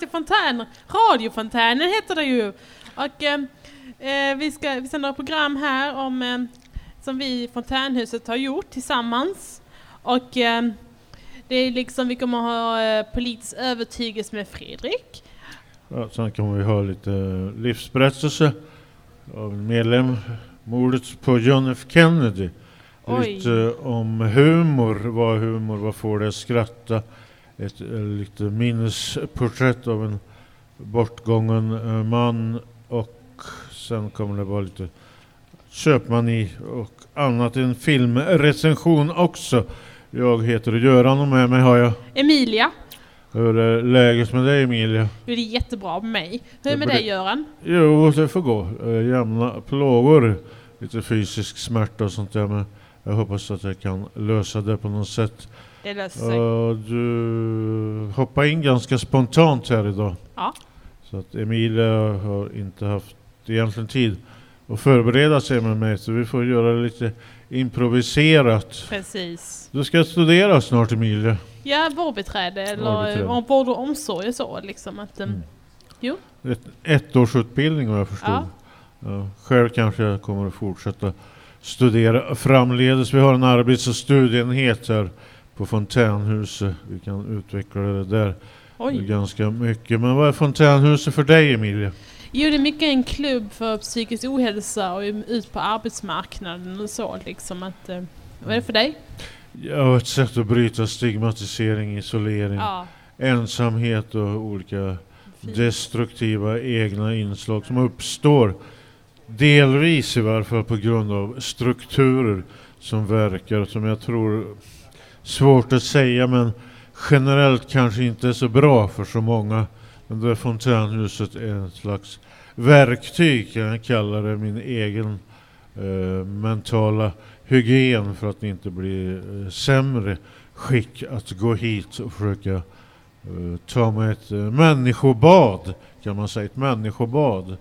Till Fontän! Radiofontänen heter det ju. Och eh, eh, vi ska vi sänder ett program här om eh, som vi i Fontänhuset har gjort tillsammans. Och eh, det är liksom, vi kommer ha eh, politisk övertygelse med Fredrik. Ja, sen kommer vi ha lite livsberättelse av en medlem. Mordet på John F Kennedy. Oj. Lite om humor. Vad humor? Vad får det att skratta? Ett eh, lite minnesporträtt av en bortgången eh, man. Och sen kommer det vara lite köpmani och annat. En filmrecension också. Jag heter Göran och med mig har jag Emilia. hur är läget med dig Emilia? Det är jättebra med mig. Hur är det med dig Göran? Jo, det får gå. Eh, Jämna plågor. Lite fysisk smärta och sånt där. Men jag hoppas att jag kan lösa det på något sätt. Det löser sig. Uh, du hoppade in ganska spontant här idag. Ja. Så att Emilia har inte haft egentligen tid att förbereda sig med mig. Så vi får göra det lite improviserat. Precis. Du ska studera snart Emilia. Ja, vårdbiträde eller vård och omsorg och så liksom. Att, um, Mm. Jo. Ett, ettårsutbildning vad jag förstod. Ja. Ja, själv kanske jag kommer att fortsätta studera framledes. Vi har en arbets och studieenhet här på Fontänhuset. Vi kan utveckla det där Oj. ganska mycket. Men vad är Fontänhuset för dig Emilia? Jo, det är mycket en klubb för psykisk ohälsa och ut på arbetsmarknaden och så liksom. Att, eh, vad är det för dig? Ja, ett sätt att bryta stigmatisering, isolering, Ja. ensamhet och olika fint. destruktiva egna inslag som uppstår delvis i varje fall på grund av strukturer som verkar som jag tror svårt att säga men generellt kanske inte är så bra för så många. Men det fontänhuset är ett slags verktyg kan jag kalla det, min egen eh, mentala hygien för att inte bli eh, sämre skick att gå hit och försöka eh, ta mig ett eh, människobad kan man säga, ett människobad.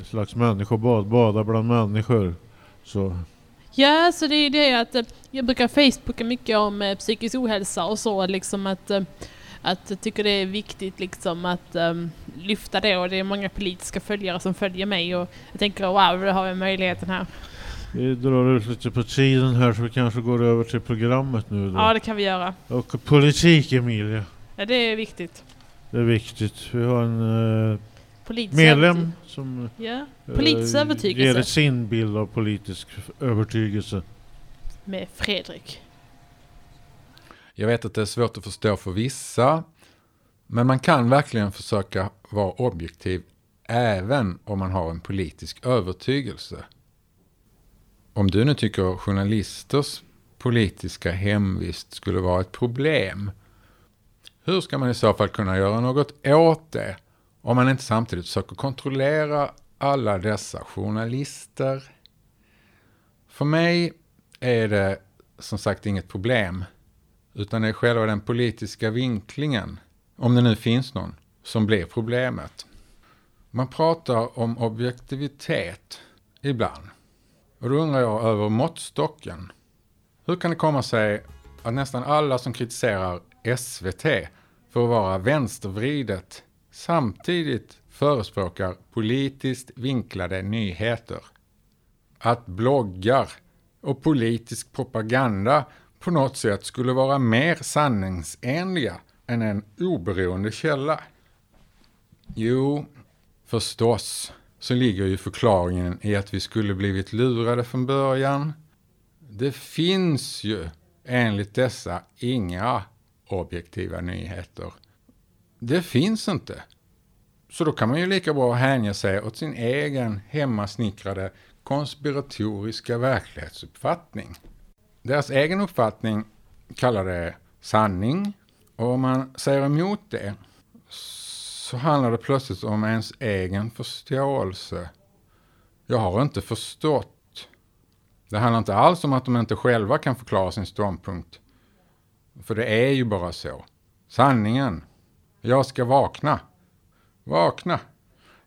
Ett slags människobad, bada bland människor. Så, Ja, så det är det att eh, jag brukar facebooka mycket om eh, psykisk ohälsa och så liksom att eh, att jag tycker det är viktigt liksom att um, lyfta det och det är många politiska följare som följer mig och jag tänker wow, då har vi möjligheten här. vi drar ut lite på tiden här så vi kanske går över till programmet nu då. Ja, det kan vi göra. Och politik Emilia, Ja, det är viktigt. det är viktigt. Vi har en eh, Politisk medlem som Ja, eh, politisk ger övertygelse sin bild av politisk övertygelse. med Fredrik. Jag vet att det är svårt att förstå för vissa, men man kan verkligen försöka vara objektiv även om man har en politisk övertygelse. Om du nu tycker journalisters politiska hemvist skulle vara ett problem, hur ska man i så fall kunna göra något åt det om man inte samtidigt försöker kontrollera alla dessa journalister? För mig är det som sagt inget problem utan det är själva den politiska vinklingen, om det nu finns någon, som blir problemet. Man pratar om objektivitet ibland. Och då undrar jag över måttstocken. Hur kan det komma sig att nästan alla som kritiserar SVT för att vara vänstervridet samtidigt förespråkar politiskt vinklade nyheter? Att bloggar och politisk propaganda på något sätt skulle vara mer sanningsenliga än en oberoende källa? Jo, förstås så ligger ju förklaringen i att vi skulle blivit lurade från början. Det finns ju enligt dessa inga objektiva nyheter. Det finns inte. Så då kan man ju lika bra hänge sig åt sin egen hemmasnickrade konspiratoriska verklighetsuppfattning. Deras egen uppfattning kallar det sanning och om man säger emot det så handlar det plötsligt om ens egen förståelse. Jag har inte förstått. Det handlar inte alls om att de inte själva kan förklara sin ståndpunkt. För det är ju bara så. Sanningen. Jag ska vakna. Vakna.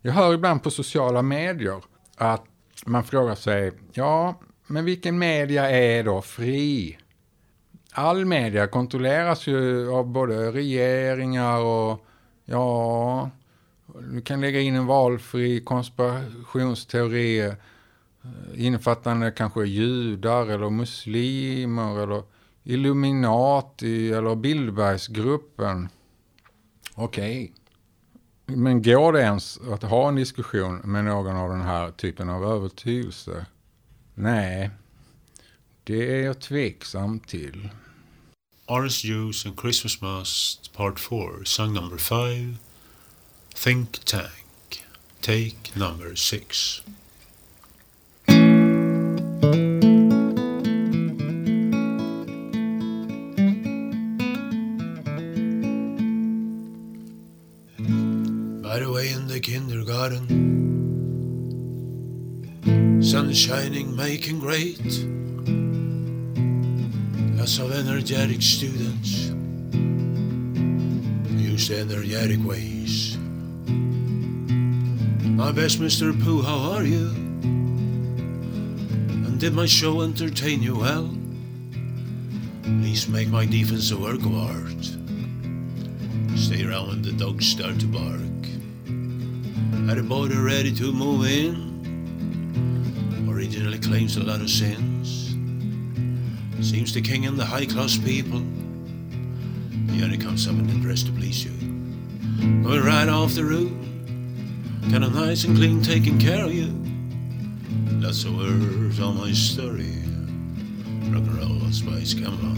Jag hör ibland på sociala medier att man frågar sig, ja, men vilken media är då fri? all media kontrolleras ju av både regeringar och ja, du kan lägga in en valfri konspirationsteori eh, innefattande kanske judar eller muslimer eller Illuminati eller Bildbergsgruppen. Okej. Okay. Men går det ens att ha en diskussion med någon av den här typen av övertygelse? Nej, det är jag tveksam till. Orange Juice and Christmas Mass Part 4, Song number 5, Think Tank, Take number 6. The kindergarten, sun shining, making great lots of energetic students use energetic ways. My best Mr. Pooh, how are you? And did my show entertain you well? Please make my defense a work of art. Stay around when the dogs start to bark. At the border ready to move in. Originally claims a lot of sins. Seems the king and the high class people. He only comes up in the dress to please you. Going right off the roof. Kinda nice and clean, taking care of you. That's the words on my story. Rock and roll and spice, come along.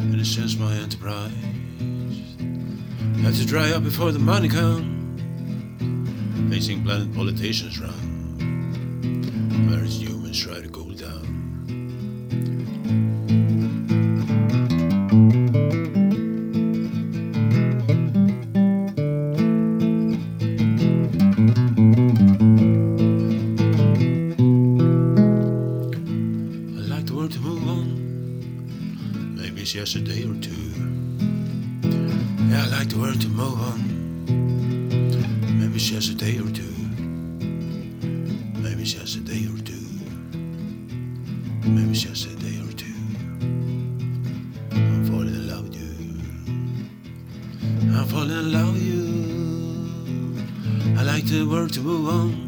And it says my enterprise. Had to dry up before the money come. Facing planet politicians run. Maybe just a day or two. I'm falling in love with you. I'm falling in love with you. I like the world to move on.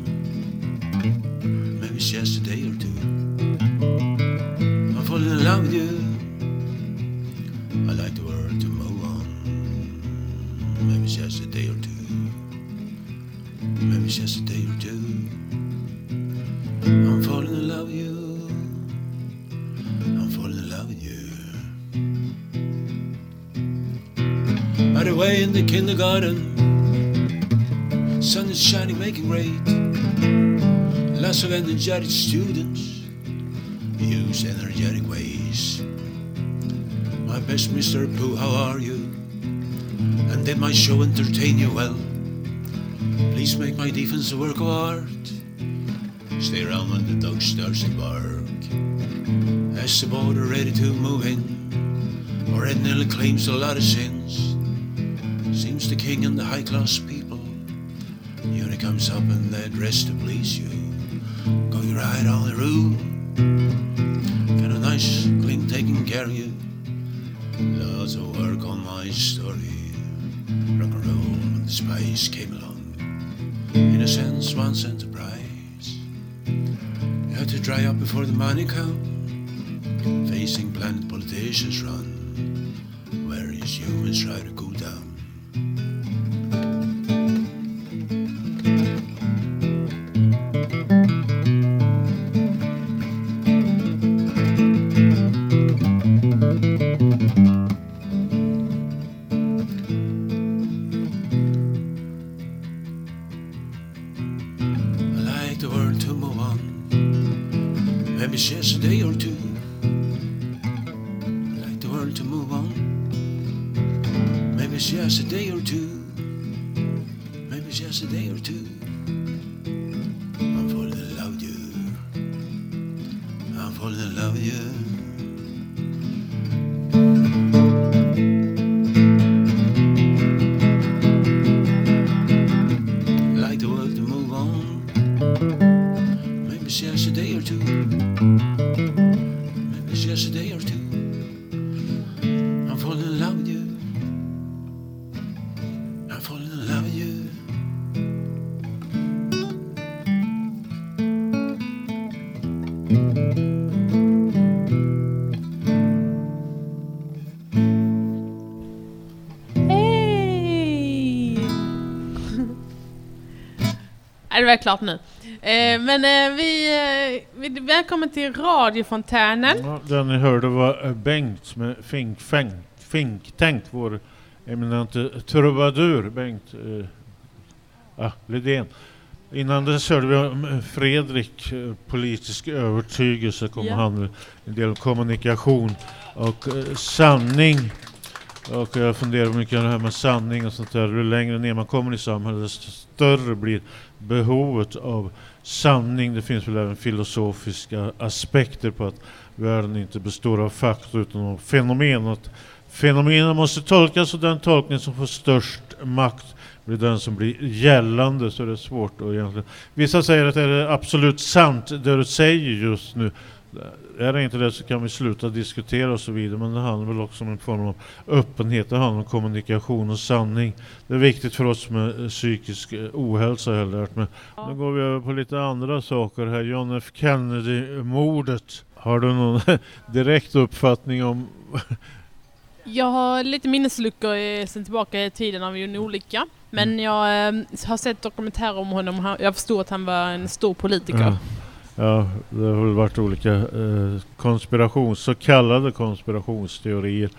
Sun is shining, making great. Lots of energetic students use energetic ways. My best Mr. Pooh, how are you? And did my show entertain you well? Please make my defense a work of art. Stay around when the dog starts to bark. As the border ready to move in, or it claims a lot of sins. King and the high class people. He only comes up in their dress to please you. Going right on the roof. Kinda nice, clean, taking care of you. Lots of work on my story. Rock and roll the spice came along. Innocence a sense, once enterprise. You had to dry up before the money come. Facing planet politicians run. Where is humans try maybe just a day or two, maybe just a day or two. I'm falling in love with you. I'm falling in love with you. Hey! Alle war klappen. Eh, men eh, vi, eh, vi... Välkommen till radiofontänen. Ja, den ni hörde var eh, Bengt med Fink, Fink, Fink Tänkt, vår eminente trubadur Bengt eh, ah, Lidén. Innan dess hörde vi om eh, Fredrik, eh, politisk övertygelse, kommer Ja. han med en del kommunikation och eh, sanning. Och jag funderar mycket på det här med sanning och sånt där. Ju längre ner man kommer i samhället desto större blir behovet av sanning. Det finns väl även filosofiska aspekter på att världen inte består av fakta utan av fenomen. Att fenomenen måste tolkas och den tolkning som får störst makt blir den som blir gällande så är svårt att egentligen. Vissa säger att det är absolut sant det du säger just nu. Är det inte det så kan vi sluta diskutera och så vidare men det handlar väl också om en form av öppenhet, det handlar om kommunikation och sanning. Det är viktigt för oss med eh, psykisk eh, ohälsa har jag lärt mig. Nu går vi över på lite andra saker här. John F Kennedy-mordet. Har du någon direkt uppfattning om Jag har lite minnesluckor eh, sen tillbaka i tiden av en olycka. Men jag eh, har sett dokumentärer om honom. Jag förstod att han var en stor politiker. Ja. Ja, det har väl varit olika eh, konspirations, så kallade konspirationsteorier.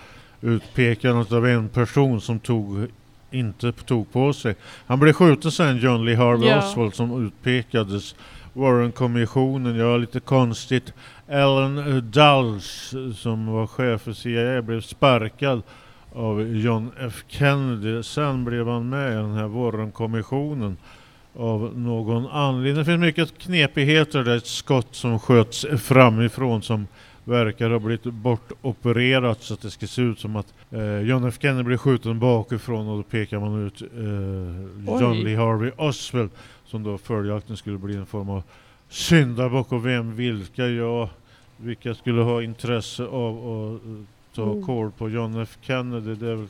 Utpekandet av en person som tog, inte tog på sig. Han blev skjuten sen, John Lee Harvey Ja. Oswald, som utpekades. Warren-kommissionen, ja lite konstigt. Alan eh, Dulles, eh, som var chef för CIA, blev sparkad av John F Kennedy. Sen blev han med i den här Warren-kommissionen av någon anledning. Det finns mycket knepigheter. Det är ett skott som sköts framifrån som verkar ha blivit bortopererat så att det ska se ut som att eh, John F Kennedy blir skjuten bakifrån och då pekar man ut eh, John Oj. Lee Harvey Oswald som då följaktligen skulle bli en form av syndabock och vem, vilka, ja, vilka skulle ha intresse av att eh, ta Mm. koll på John F Kennedy. Det är väl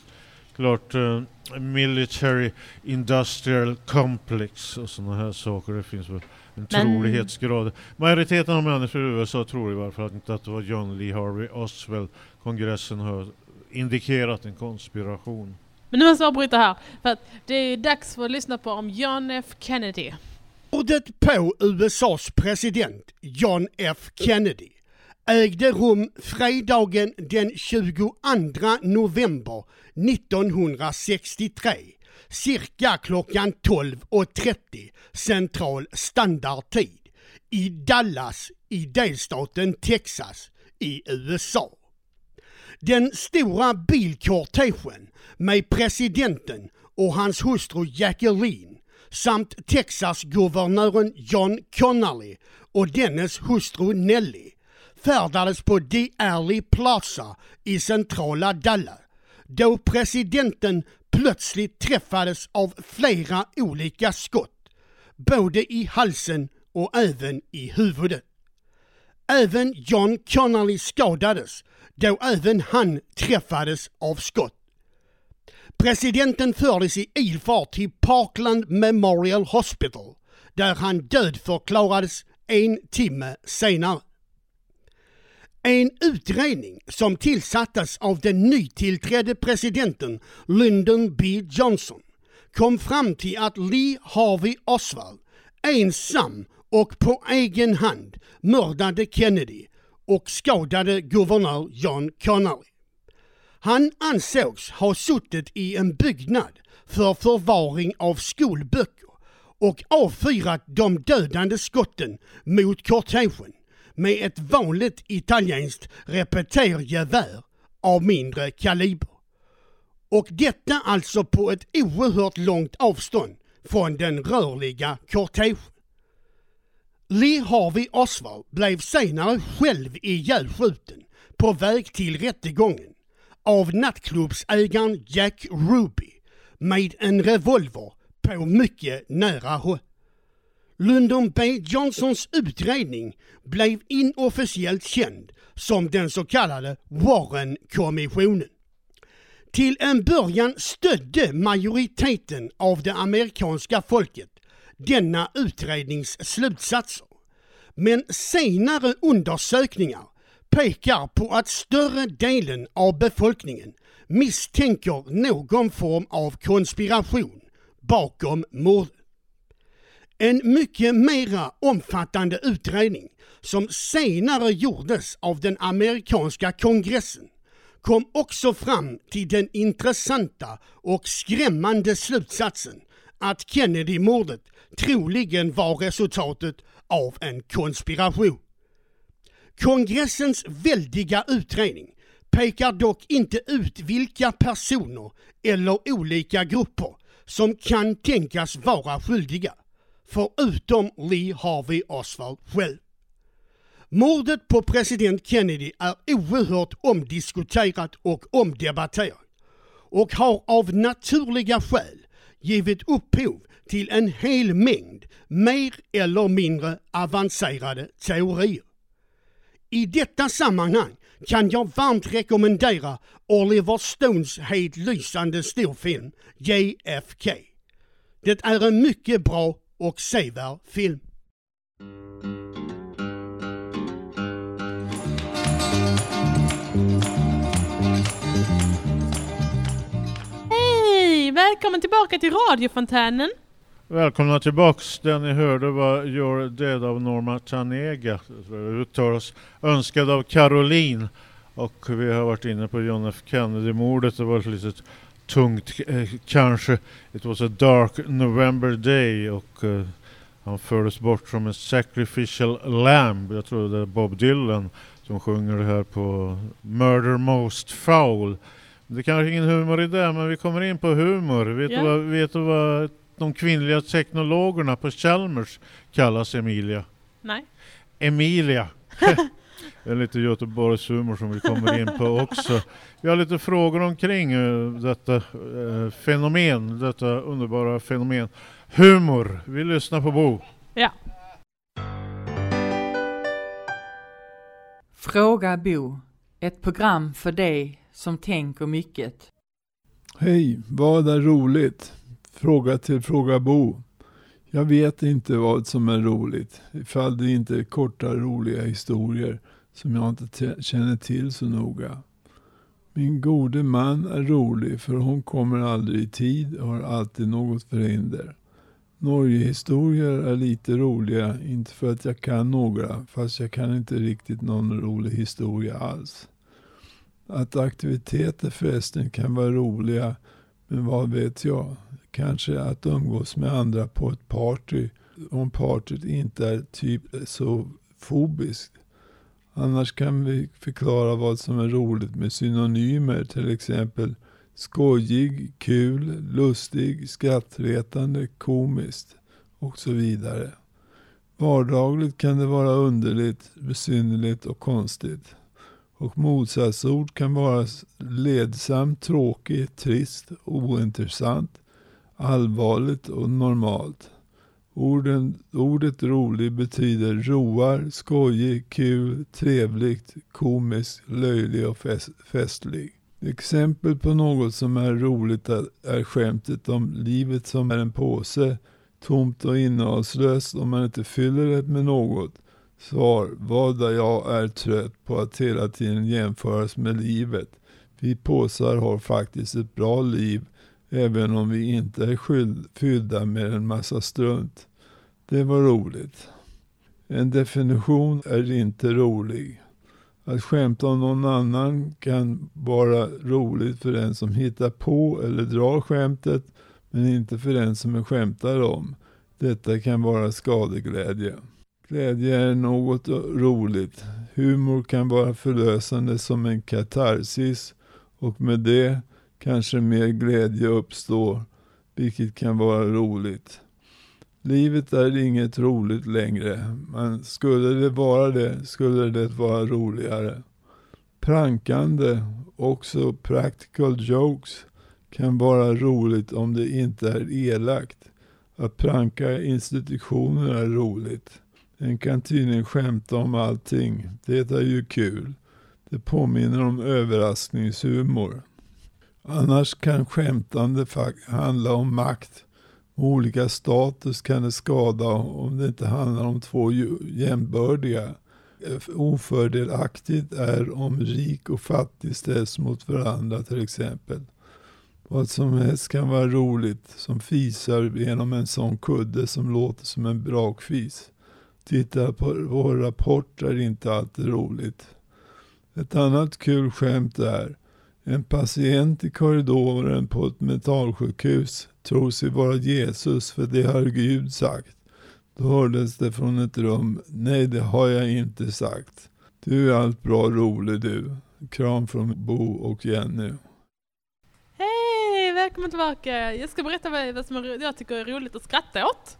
klart eh, military industrial complex och sådana här saker. Det finns väl en Men- trolighetsgrad. Majoriteten av människor i USA tror i varje fall inte att det var John Lee Harvey Oswald. Kongressen har indikerat en konspiration. Men nu måste jag avbryta här. För att det är dags för att lyssna på om John F Kennedy. Mordet på USAs president John F Kennedy ägde rum fredagen den 22 november 1963 cirka klockan 12.30 central standardtid i Dallas i delstaten Texas i USA. Den stora bilkortegen med presidenten och hans hustru Jacqueline samt Texas-guvernören John Connally och dennes hustru Nellie färdades på The Alley Plaza i centrala Dallas då presidenten plötsligt träffades av flera olika skott, både i halsen och även i huvudet. Även John Connolly skadades då även han träffades av skott. Presidenten fördes i ilfart till Parkland Memorial Hospital där han dödförklarades en timme senare. En utredning som tillsattes av den nytillträdde presidenten Lyndon B Johnson kom fram till att Lee Harvey Oswald ensam och på egen hand mördade Kennedy och skadade guvernör John Connally. Han ansågs ha suttit i en byggnad för förvaring av skolböcker och avfyrat de dödande skotten mot kortegen med ett vanligt italienskt repetergevär av mindre kaliber. Och detta alltså på ett oerhört långt avstånd från den rörliga kortegen. Lee Harvey Oswald blev senare själv ihjälskjuten på väg till rättegången av nattklubbsägaren Jack Ruby med en revolver på mycket nära håll. Lyndon B Johnsons utredning blev inofficiellt känd som den så kallade Warren-kommissionen. Till en början stödde majoriteten av det amerikanska folket denna utrednings slutsatser. Men senare undersökningar pekar på att större delen av befolkningen misstänker någon form av konspiration bakom mordet. En mycket mera omfattande utredning som senare gjordes av den amerikanska kongressen kom också fram till den intressanta och skrämmande slutsatsen att Kennedy-mordet troligen var resultatet av en konspiration. Kongressens väldiga utredning pekar dock inte ut vilka personer eller olika grupper som kan tänkas vara skyldiga, förutom Lee Harvey Oswald själv. Mordet på president Kennedy är oerhört omdiskuterat och omdebatterat och har av naturliga skäl givit upphov till en hel mängd mer eller mindre avancerade teorier. I detta sammanhang kan jag varmt rekommendera Oliver Stones helt lysande storfilm JFK. Det är en mycket bra och sevärd film. Hej! Välkommen tillbaka till radiofontänen. Välkomna tillbaks. Det ni hörde var You're Dead av Norma Tanega. Uttalas önskad av Caroline. Och vi har varit inne på John F Kennedy-mordet. Det var ett litet tungt eh, kanske. It was a dark November day och eh, han fördes bort som en sacrificial lamb. Jag tror det är Bob Dylan som sjunger det här på Murder Most Foul. Det kanske ingen humor i det, men vi kommer in på humor. Vet, Ja. du, vad, vet du vad de kvinnliga teknologerna på Chalmers kallas Emilia? Nej. Emilia. det är lite Göteborgshumor som vi kommer in på också. Vi har lite frågor omkring eh, detta eh, fenomen, detta underbara fenomen. Humor. Vi lyssnar på Bo. Ja. Fråga Bo. Ett program för dig som tänker mycket. Hej, vad är roligt? Fråga till Fråga Bo. Jag vet inte vad som är roligt, ifall det inte är korta roliga historier som jag inte känner till så noga. Min gode man är rolig för hon kommer aldrig i tid och har alltid något förhinder. Norgehistorier är lite roliga, inte för att jag kan några, fast jag kan inte riktigt någon rolig historia alls. Att aktiviteter förresten kan vara roliga, men vad vet jag? Kanske att umgås med andra på ett party, om partyt inte är typ så fobiskt. Annars kan vi förklara vad som är roligt med synonymer, till exempel skojig, kul, lustig, skrattretande, komiskt och så vidare. Vardagligt kan det vara underligt, besynnerligt och konstigt. Och motsatsord kan vara ledsamt, tråkigt, trist, ointressant, allvarligt och normalt. Orden, ordet rolig betyder roar, skojig, kul, trevligt, komisk, löjlig och fest, festlig. Exempel på något som är roligt är, skämtet om livet som är en påse, tomt och innehållslöst om man inte fyller det med något. Svar, vad jag är trött på att hela tiden jämföras med livet. Vi påsar har faktiskt ett bra liv, även om vi inte är skyld, fyllda med en massa strunt. Det var roligt. En definition är inte rolig. Att skämta om någon annan kan vara roligt för den som hittar på eller drar skämtet, men inte för den som är skämtar om. Detta kan vara skadeglädje. Glädje är något roligt. Humor kan vara förlösande som en katarsis och med det kanske mer glädje uppstår, vilket kan vara roligt. Livet är inget roligt längre, men skulle det vara det skulle det vara roligare. Prankande, också practical jokes, kan vara roligt om det inte är elakt. Att pranka institutioner är roligt. En kan tydligen skämta om allting. Det är ju kul. Det påminner om överraskningshumor. Annars kan skämtande handla om makt. Med olika status kan det skada om det inte handlar om två jämbördiga. Ofördelaktigt är om rik och fattig ställs mot varandra till exempel. Vad som helst kan vara roligt som fisar genom en sån kudde som låter som en brakfis. Titta på vår rapport är inte alltid roligt. Ett annat kul skämt är en patient i korridoren på ett mentalsjukhus tror sig vara Jesus för det har Gud sagt. Då hördes det från ett rum. Nej, det har jag inte sagt. Du är allt bra rolig du. Kram från Bo och Jenny. Hej, välkommen tillbaka. Jag ska berätta vad som jag tycker är roligt att skratta åt.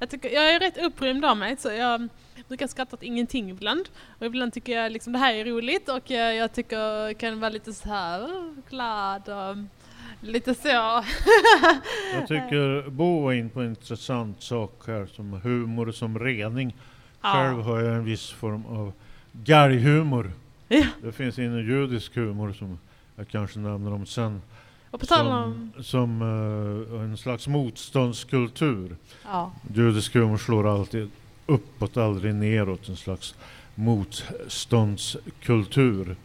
Jag, tycker, jag är rätt upprymd av mig så jag brukar skratta åt ingenting ibland. Och ibland tycker jag liksom det här är roligt och jag, jag tycker jag kan vara lite så här uh, glad och lite så. Jag tycker Bo var in på en intressant sak här som humor som rening. Ja. Själv har jag en viss form av galghumor. Ja. Det finns en judisk humor som jag kanske nämner om sen. Och på tal Som, om... som eh, en slags motståndskultur. Ja. Judisk humor slår alltid uppåt, aldrig neråt. En slags motståndskultur.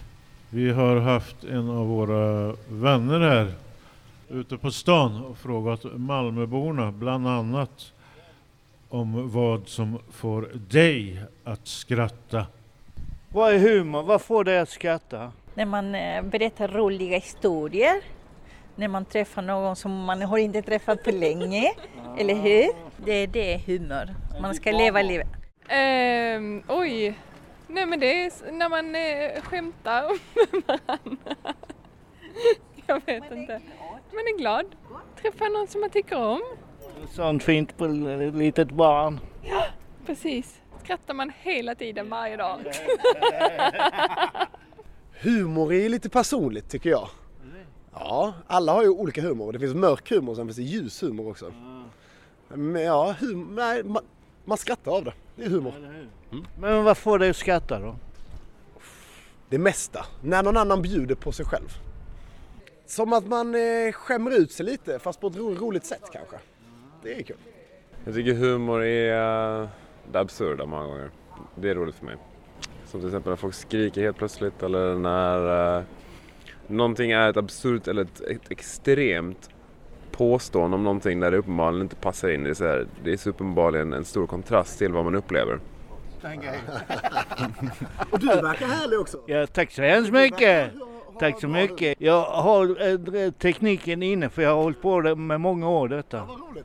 Vi har haft en av våra vänner här ute på stan och frågat Malmöborna bland annat om vad som får dig att skratta. Vad är humor? Vad får dig att skratta? När man eh, berättar roliga historier. När man träffar någon som man har inte träffat på länge. Eller hur? Det är det humor. Man ska leva livet. Ehm, oj. Nej men det är när man eh, skämtar med varandra. Jag vet inte. Man är glad. Träffar någon som man tycker om. Sånt fint på ett litet barn. Precis. Skrattar man hela tiden varje dag. Humor är lite personligt tycker jag. Ja, alla har ju olika humor. Det finns mörk humor och sen finns det ljus humor också. Men ja, hum nej, man, man skrattar av det. Det är humor. Men vad får dig att skratta då? Det mesta. När någon annan bjuder på sig själv. Som att man eh, skämmer ut sig lite fast på ett ro roligt sätt kanske. Det är kul. Jag tycker humor är eh, det absurda många gånger. Det är roligt för mig. Som till exempel när folk skriker helt plötsligt eller när uh, någonting är ett absurt eller ett, ett extremt påstående om någonting där det uppenbarligen inte passar in. Det är, så här, det är så uppenbarligen en stor kontrast till vad man upplever. Och du verkar härlig också. Ja, tack så hemskt mycket. Tack så mycket. Jag har eh, tekniken inne för jag har hållit på det med många år detta. Ja,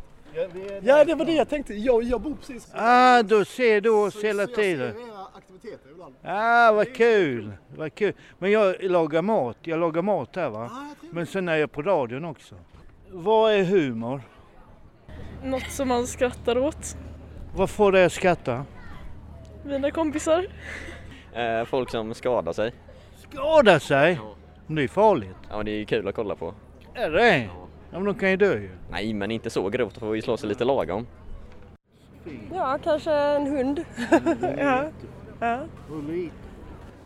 det var det jag tänkte. Jag, jag bor precis Ah, då ser du oss hela Så tiden. aktiviteter ibland. Ah, vad kul. vad kul. Men jag lagar mat. Jag lagar mat här va. Men sen är jag på radion också. Vad är humor? Något som man skrattar åt. Vad får dig att skratta? Mina kompisar. Eh, folk som skadar sig. Skada sig? Det är farligt. Ja, det är kul att kolla på. Är det? Ja, men de kan ju dö ju. Nej, men inte så grovt. Då får vi slå sig lite lagom. Ja, kanske en hund. ja. Ja.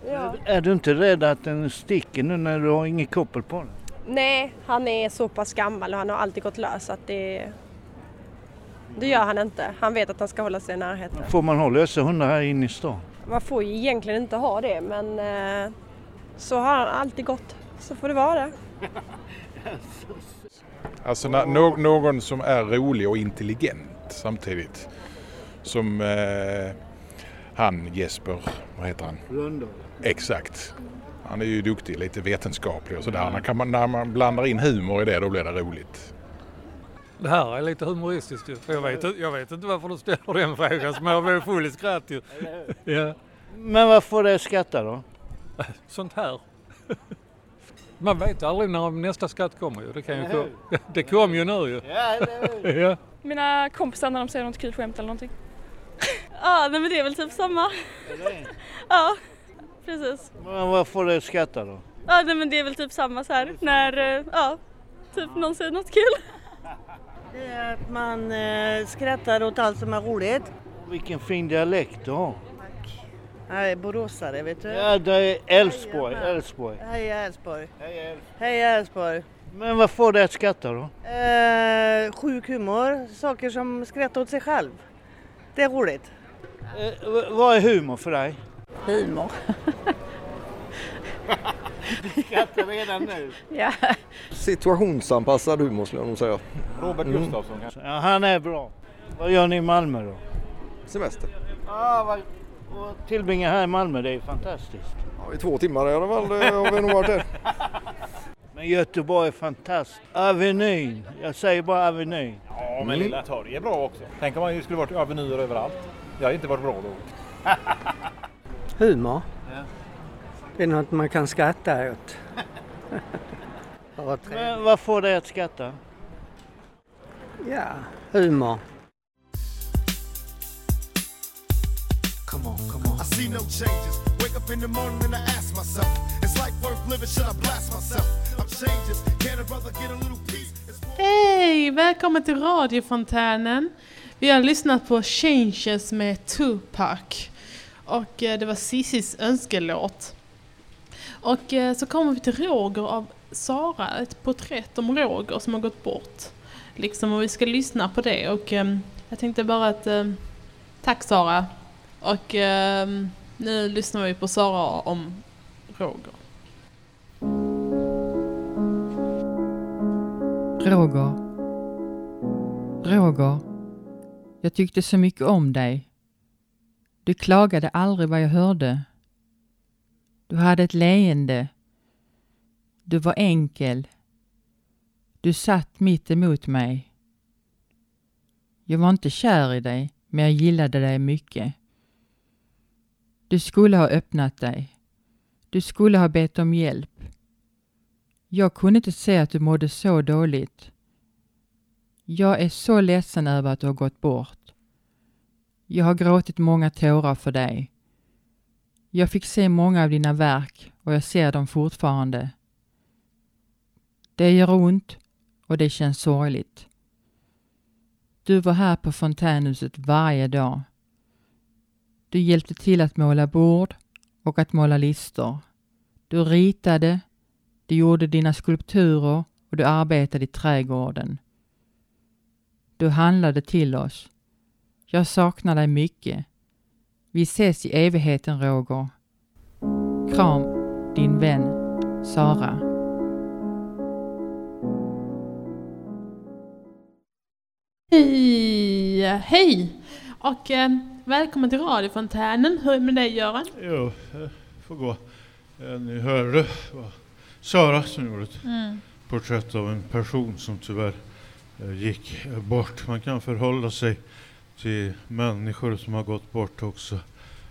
Ja. Är du inte rädd att den sticker nu när du har inget koppel på den? Nej, han är så pass gammal och han har alltid gått lös att det... Det gör han inte. Han vet att han ska hålla sig i närheten. Får man ha lösa hundar här inne i stan? Man får ju egentligen inte ha det men eh, så har han alltid gått. Så får det vara det. Alltså när, nå, någon som är rolig och intelligent samtidigt. Som eh, han Jesper, vad heter han? Rönndahl. Exakt. Han är ju duktig, lite vetenskaplig och sådär. När, kan man, när man blandar in humor i det då blir det roligt. Det här är lite humoristiskt ju. Jag vet, inte- jag vet inte varför du ställer den frågan som jag blev full i skratt ju. Ja. Men vad får dig att skratta då? Sånt här. Man vet aldrig när nästa skatt kommer ju. Det, kan ju kom, det kom ju nu ju. Ja. Mina kompisar när de säger något kul skämt eller någonting. ja, nej men det är väl typ samma. ja, precis. Men vad får att skratta då? Ja, nej men det är väl typ samma så här när, eh, ja, typ någon säger något kul. Det är att man eh, skrattar åt allt som är roligt. Vilken fin dialekt du har. Jag är boråsare, vet du. Ja, det är Älvsborg. Älvsborg. Heja Älvsborg. Heja Älvsborg. Men vad får dig att skratta då? Eh, sjuk humor, saker som skrattar åt sig själv. Det är roligt. Eh, vad är humor för dig? Humor. skrattar redan nu. Ja. Situationsanpassad humor skulle jag nog säga. Robert Mm. Gustafsson kanske? Ja, han är bra. Vad gör ni i Malmö då? Semester. Ja, vad, och tillbringa här i Malmö, det är fantastiskt. Ja, I två timmar i alla fall har vi nog varit här. Men Göteborg är fantastiskt. Avenyn, jag säger bara Avenyn. Ja, men Lilla Torg är bra också. Tänk om man skulle varit avenyer överallt. Det hade inte varit bra då. Humor. Det är något man kan skratta åt. Ja, vad får dig att skratta? Ja, humor. Come on, come on. I see no changes. Wake up in the morning and I ask myself, is life worth living? Should I blast myself? I'm changes. Can a brother get a little peace? Hej! Välkommen till radiofontänen. Vi har lyssnat på Changes med Tupac. Och eh, det var Cissis önskelåt. Och eh, så kommer vi till Roger av Sara, ett porträtt om Roger som har gått bort. Liksom och vi ska lyssna på det och eh, jag tänkte bara att tack Sara. Och eh, nu lyssnar vi på Sara om Roger. Roger. Roger. Jag tyckte så mycket om dig. Du klagade aldrig vad jag hörde. Du hade ett leende. Du var enkel. Du satt mitt emot mig. Jag var inte kär i dig, men jag gillade dig mycket. Du skulle ha öppnat dig. Du skulle ha bett om hjälp. Jag kunde inte se att du mådde så dåligt. Jag är så ledsen över att du har gått bort. Jag har gråtit många tårar för dig. Jag fick se många av dina verk och jag ser dem fortfarande. Det gör ont och det känns sorgligt. Du var här på fontänhuset varje dag. Du hjälpte till att måla bord och att måla listor. Du ritade, du gjorde dina skulpturer och du arbetade i trädgården. Du handlade till oss. Jag saknar dig mycket. Vi ses i evigheten, Roger. Kram, din vän Sara. Hej! Hej! Och eh, välkommen till radiofontänen. Hur är det med dig Göran? Jo, eh, får gå. Eh, Ni hörde vad Sara som gjorde ett Mm. porträtt av en person som tyvärr eh, gick bort. Man kan förhålla sig till människor som har gått bort också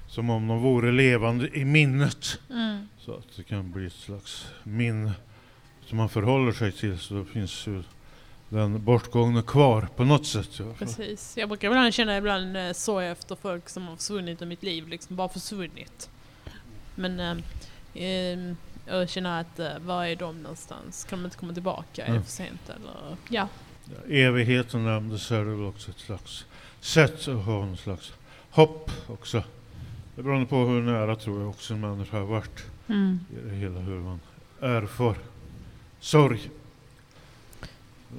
som om de vore levande i minnet. Mm. Så att det kan bli ett slags minne som man förhåller sig till så då finns ju den bortgångne kvar på något sätt. i. Precis. Jag brukar ibland känna ibland eh, sorg efter folk som har försvunnit ur mitt liv, liksom bara försvunnit. Men eh, eh, jag känner att eh, var är de någonstans? Kan de inte komma tillbaka? Är det Mm. för sent eller? Ja. Ja, evigheten nämndes här, det väl också ett slags sätt att ha en slags hopp också. Det beror på hur nära tror jag också en människa har varit Mm. i det hela, hur man erfar sorg.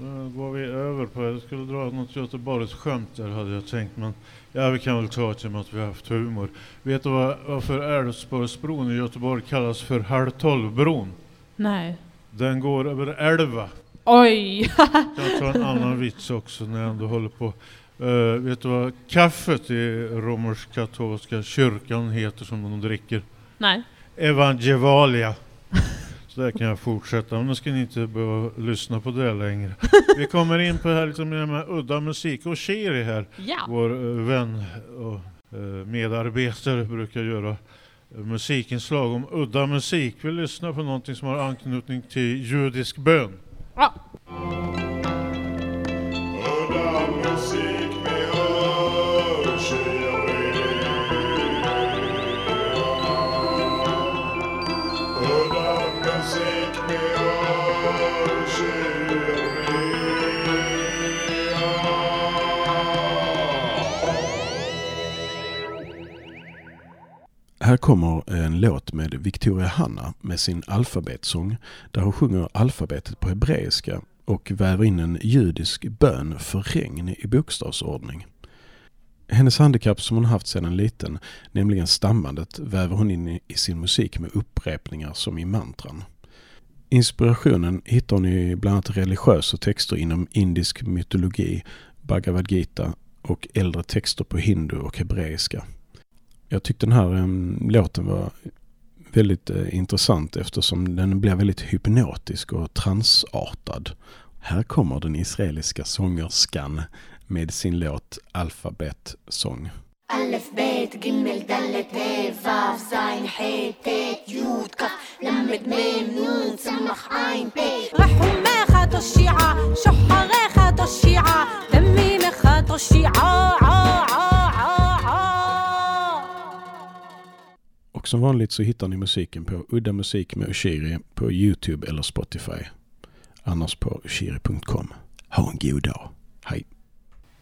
Då går vi över på, jag skulle dra något Göteborgs skämt där hade jag tänkt men ja vi kan väl ta det med att vi har haft humor. Vet du vad, varför Älvsborgsbron i Göteborg kallas för halv tolv-bron? Nej. Den går över älva. Oj! Jag tar en annan vits också när jag ändå håller på. Eh, vet du vad kaffet i romersk-katolska kyrkan heter som de dricker? Nej. Evangevalia. Så där kan jag fortsätta, men nu ska ni inte behöva lyssna på det längre. Vi kommer in på det här mer med udda musik. Och Shiri här, Ja. vår eh, vän och eh, medarbetare, brukar göra eh, musikinslag om udda musik. Vi lyssnar på någonting som har anknytning till judisk bön. Ja. Här kommer en låt med Victoria Hanna med sin alfabetsång där hon sjunger alfabetet på hebreiska och väver in en judisk bön för regn i bokstavsordning. Hennes handikapp som hon haft sedan liten, nämligen stammandet, väver hon in i sin musik med upprepningar som i mantran. Inspirationen hittar hon i bland annat religiösa texter inom indisk mytologi, Bhagavad Gita och äldre texter på hindu och hebreiska. Jag tyckte den här um, låten var väldigt uh, intressant eftersom den blir väldigt hypnotisk och transartad. Här kommer den israeliska sångerskan med sin låt Alfabet Song. ألف بيت جمل دل ت فاف زين حي تيت يود كف لمد ميم نون سمخ عين بي رحهم ما خاتوا الشيعة شحة غير خاتوا الشيعة دمي ما خاتوا الشيعة عا عا عا Och som vanligt så hittar ni musiken på Udda Musik med Ushiri på Youtube eller Spotify. Annars på ushiri.com. Ha en god dag. Hej!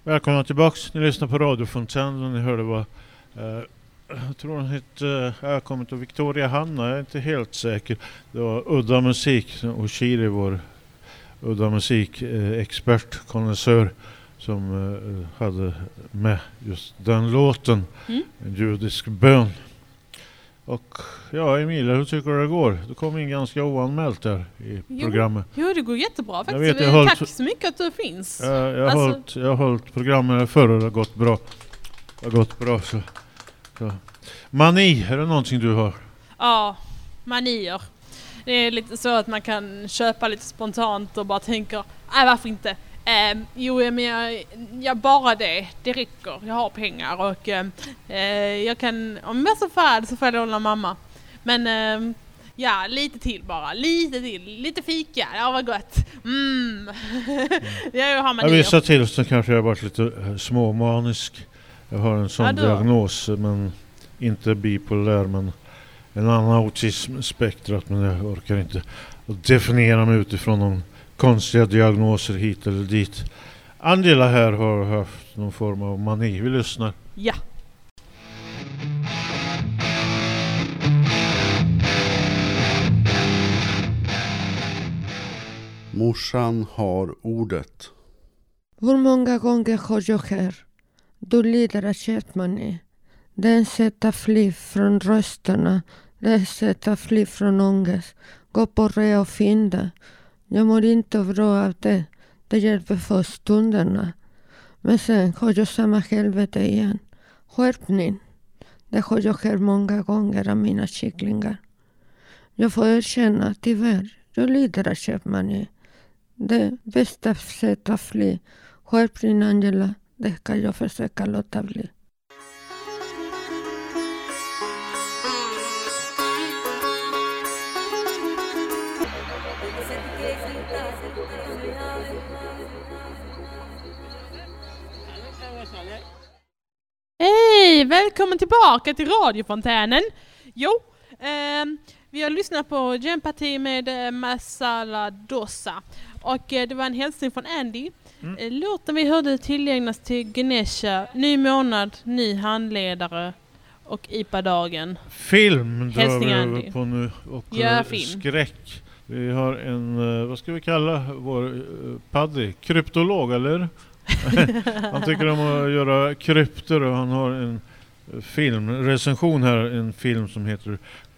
Välkomna tillbaks. Ni lyssnar på radiofontänen och ni hörde vad eh, jag tror hon hette, eh, jag kommer till Victoria Hanna, jag är inte helt säker. Det var Udda Musik och Shiri, vår Udda Musik-expert, eh, konnässör som eh, hade med just den låten, Mm. en judisk bön. Och ja, Emilia, hur tycker du det går? Du kom in ganska oanmält här i Jo, programmet. Jo, det går jättebra faktiskt. vet, jag har Tack hållit- så mycket att du finns. Jag, jag, har Alltså- hållit, jag hållit programmet förr och det har gått bra. Det har gått bra så. så. Mani, är det någonting du har? Ja, manier. Det är lite så att man kan köpa lite spontant och bara tänker, nej varför inte? Ehm, jo, men jag, jag bara det, det räcker. Jag har pengar och ehm, eh, jag kan, om jag så färd så får jag låna mamma. Men ehm, ja, lite till bara, lite till, lite fika, ja vad gott. Mm. jag har I manier. vissa tillstånd kanske jag har varit lite eh, småmanisk. Jag har en sån Ja, diagnos men inte bipolär men en annan autismspektrat men jag orkar inte definiera mig utifrån de konstiga diagnoser hit eller dit. Angela här har haft någon form av mani. Vi lyssnar. Ja. Morsan har ordet. Hur många gånger har jag här? Du lider av köttmani. Det är ett sätt att fly från rösterna. Det är ett sätt att fly från ångest. Gå på re och fynda. Jag mår inte bra av det. Det hjälper för stunderna. Men sen har jag samma helvete igen. Skärpning. Det har jag hört många gånger av mina kycklingar. Jag får erkänna, tyvärr, jag lider av köpmani. Det bästa sättet att fly. Skärpning Angela, det ska jag försöka låta bli. Hej! Välkommen tillbaka till radiofontänen. Jo, ehm, vi har lyssnat på Jämparti med eh, Masala Dosa. Och eh, det var en hälsning från Andy. Mm. Eh, Låten vi hörde tillägnas till Ganesha, ny månad, ny handledare och IPA-dagen. Film drar vi över på nu. Och Ja, eh, film. skräck. Vi har en, eh, vad ska vi kalla vår Paddy? Kryptolog eller? han tycker om att göra krypter och han har en filmrecension här, en film som heter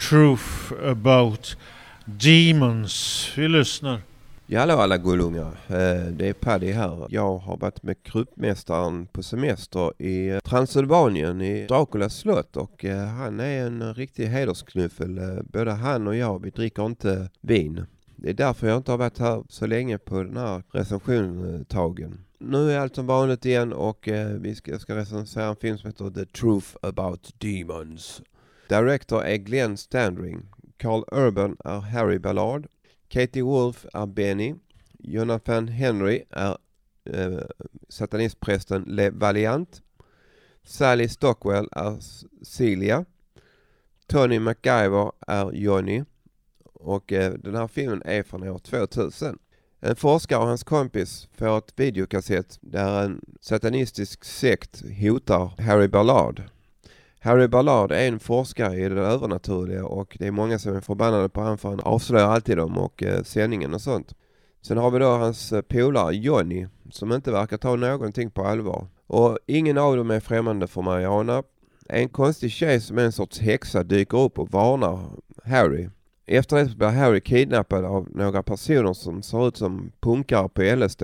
Truth about Demons. Vi lyssnar. Ja, hallå alla gullungar. Eh, det är Paddy här. Jag har varit med gruppmästaren på semester i Transylvanien i Draculas slott och eh, han är en riktig hedersknuffel. Eh, både han och jag, vi dricker inte vin. Det är därför jag inte har varit här så länge på den här recensionstagen. Nu är allt som vanligt igen och eh, vi ska, jag ska recensera en film som heter The Truth About Demons. Director är Glenn Standring. Carl Urban är Harry Ballard. Katie Wolf är Benny. Jonathan Henry är eh, satanistprästen Le Valiant. Sally Stockwell är Celia. Tony MacGyver är Johnny. Och eh, den här filmen är från år 2000. En forskare och hans kompis får ett videokassett där en satanistisk sekt hotar Harry Ballard. Harry Ballard är en forskare i det övernaturliga och det är många som är förbannade på honom för han avslöjar alltid dem och eh, sändningen och sånt. Sen har vi då hans eh, polare Johnny som inte verkar ta någonting på allvar. Och ingen av dem är främmande för Mariana. En konstig tjej som är en sorts häxa dyker upp och varnar Harry. Efter det blir Harry kidnappad av några personer som ser ut som punkare på LSD.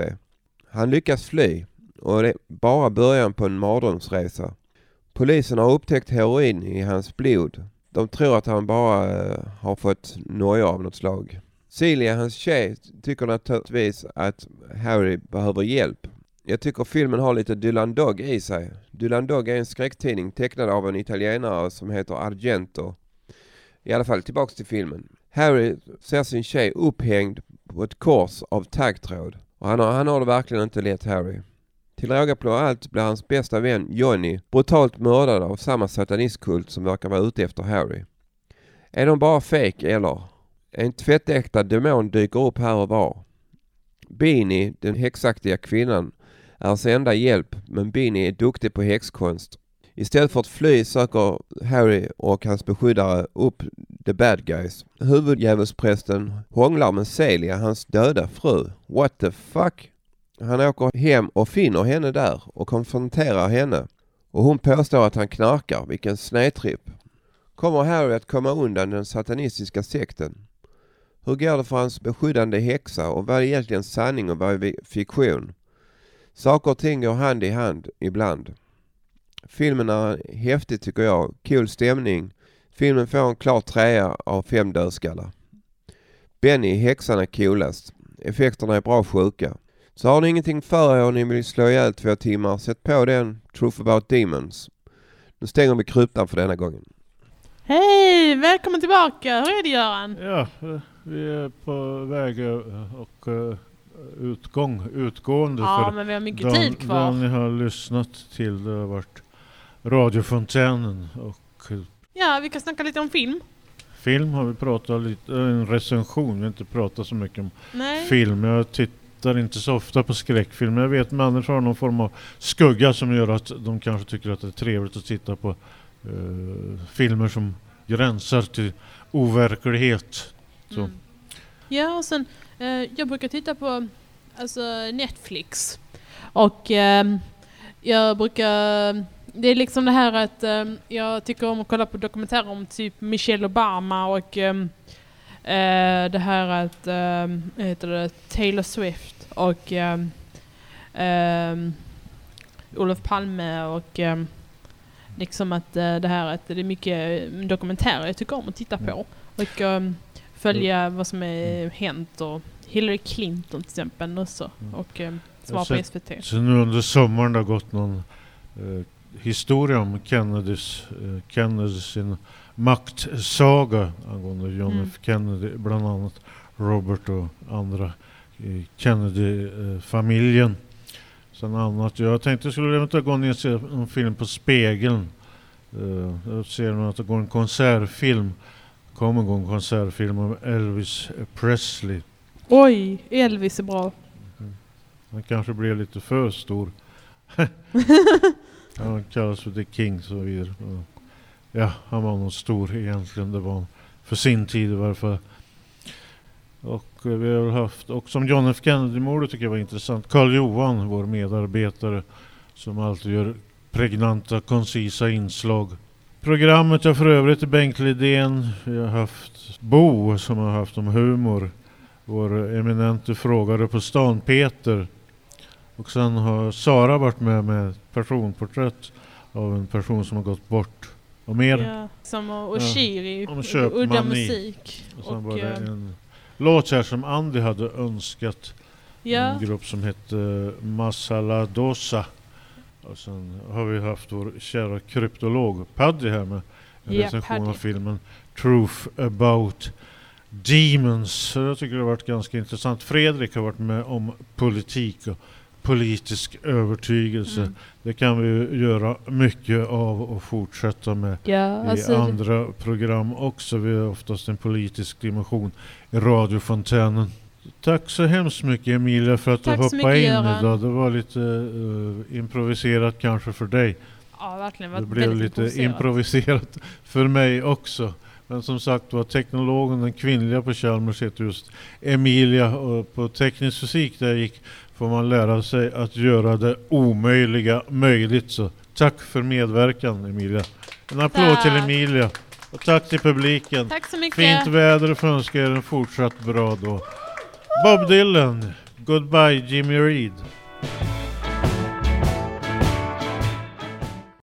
Han lyckas fly och det är bara början på en mardrömsresa. Polisen har upptäckt heroin i hans blod. De tror att han bara eh, har fått noja av något slag. Celia, hans tjej, tycker naturligtvis att Harry behöver hjälp. Jag tycker filmen har lite Dylan Dog i sig. Dylan Dog är en skräcktidning tecknad av en italienare som heter Argento. I alla fall tillbaks till filmen. Harry ser sin tjej upphängd på ett kors av taggtråd. Och han har, han har det verkligen inte lätt Harry. Till råga på allt blir hans bästa vän Johnny brutalt mördad av samma satanistkult som verkar vara ute efter Harry. Är de bara fake eller? En tvättäkta demon dyker upp här och var. Beanie, den häxaktiga kvinnan, är hans enda hjälp men Beanie är duktig på häxkonst. Istället för att fly söker Harry och hans beskyddare upp the bad guys. Huvuddjävulsprästen hånglar med Celia, hans döda fru. What the fuck? Han åker hem och finner henne där och konfronterar henne. Och hon påstår att han knarkar. Vilken snedtripp. Kommer Harry att komma undan den satanistiska sekten? Hur går det för hans beskyddande häxa och vad är egentligen sanning och vad är fiktion? Saker och ting går hand i hand ibland. Filmen är häftig tycker jag. Cool stämning. Filmen får en klar trea av fem dödskallar. Benny, häxan, är coolast. Effekterna är bra sjuka. Så har ni ingenting för er och ni vill slå ihjäl två timmar, sätt på den Truth about Demons. Nu stänger vi kryptan för denna gången. Hej! Välkommen tillbaka! Hur är det Göran? Ja, vi är på väg eh, och eh, utgång, utgående. Ja, för men vi har mycket de- tid kvar. de ni har lyssnat till det har varit radiofontänen och eh, Ja, vi kan snacka lite om film. film har vi pratat lite, eh, en recension, vi har inte pratat så mycket om Nej. film. Jag tittar inte så ofta på skräckfilm. Jag vet människor har någon form av skugga som gör att de kanske tycker att det är trevligt att titta på eh, filmer som gränsar till overklighet. Mm. Ja, och sen eh, jag brukar titta på alltså, Netflix. Och ehm, jag brukar... Det är liksom det här att ehm, jag tycker om att kolla på dokumentärer om typ Michelle Obama och ehm, eh, det här att, um, heter det, Taylor Swift och um, um, Olof Palme och um, liksom att eh, det här att det är mycket eh, dokumentärer jag tycker om att titta på. Och um, följa vad som är hänt och Hillary Clinton till exempel också. Och um, svar Jag på SVT. Så nu under sommaren det har gått någon eh, historia om Kennedys, eh, Kennedys sin maktsaga angående John Mm. F Kennedy, bland annat Robert och andra i Kennedy-familjen. Sen annat, jag tänkte jag skulle eventuellt gå ner och se en film på Spegeln. Uh, jag ser nu att det går en konsertfilm, kommer gå en konsertfilm om Elvis Presley. Oj, Elvis är bra. Han kanske blev lite för stor. han kallas för The King och så vidare. Ja, han var nog stor egentligen. Det var han för sin tid i varje fall. Och eh, vi har haft, och som John F Kennedy-mordet tycker jag var intressant. Karl Johan, vår medarbetare, som alltid gör pregnanta, koncisa inslag. Programmet har för övrigt Bengt Lidén. Vi har haft Bo som har haft om humor. Vår eminente frågare på stan, Peter. Och sen har Sara varit med med ett personporträtt av en person som har gått bort. Och mer. Ja, som och, och Shiri, om udda musik. Och sen Och, var det eh, en låt här som Andy hade önskat. Ja. En grupp som hette Masala Dosa. Och sen har vi haft vår kära kryptolog Paddy här med en Ja, recension av Paddy. filmen Truth about Demons. Så jag tycker det har varit ganska intressant. Fredrik har varit med om politik och politisk övertygelse. Mm. Det kan vi göra mycket av och fortsätta med Ja, i alltså- andra program också. Vi har oftast en politisk dimension i radiofontänen. Tack så hemskt mycket Emilia för att Tack du hoppade in Göran. idag. Det var lite eh, improviserat kanske för dig. Ja, verkligen. Det varit blev lite improviserat. improviserat för mig också. Men som sagt var teknologen, den kvinnliga på Chalmers heter just Emilia och på teknisk fysik där jag gick får man lära sig att göra det omöjliga möjligt. Så tack för medverkan Emilia. En applåd till Tack. Emilia. Och tack till publiken. Tack så mycket. Fint väder och får önska er en fortsatt bra dag. Bob Dylan, Goodbye Jimmy Reed.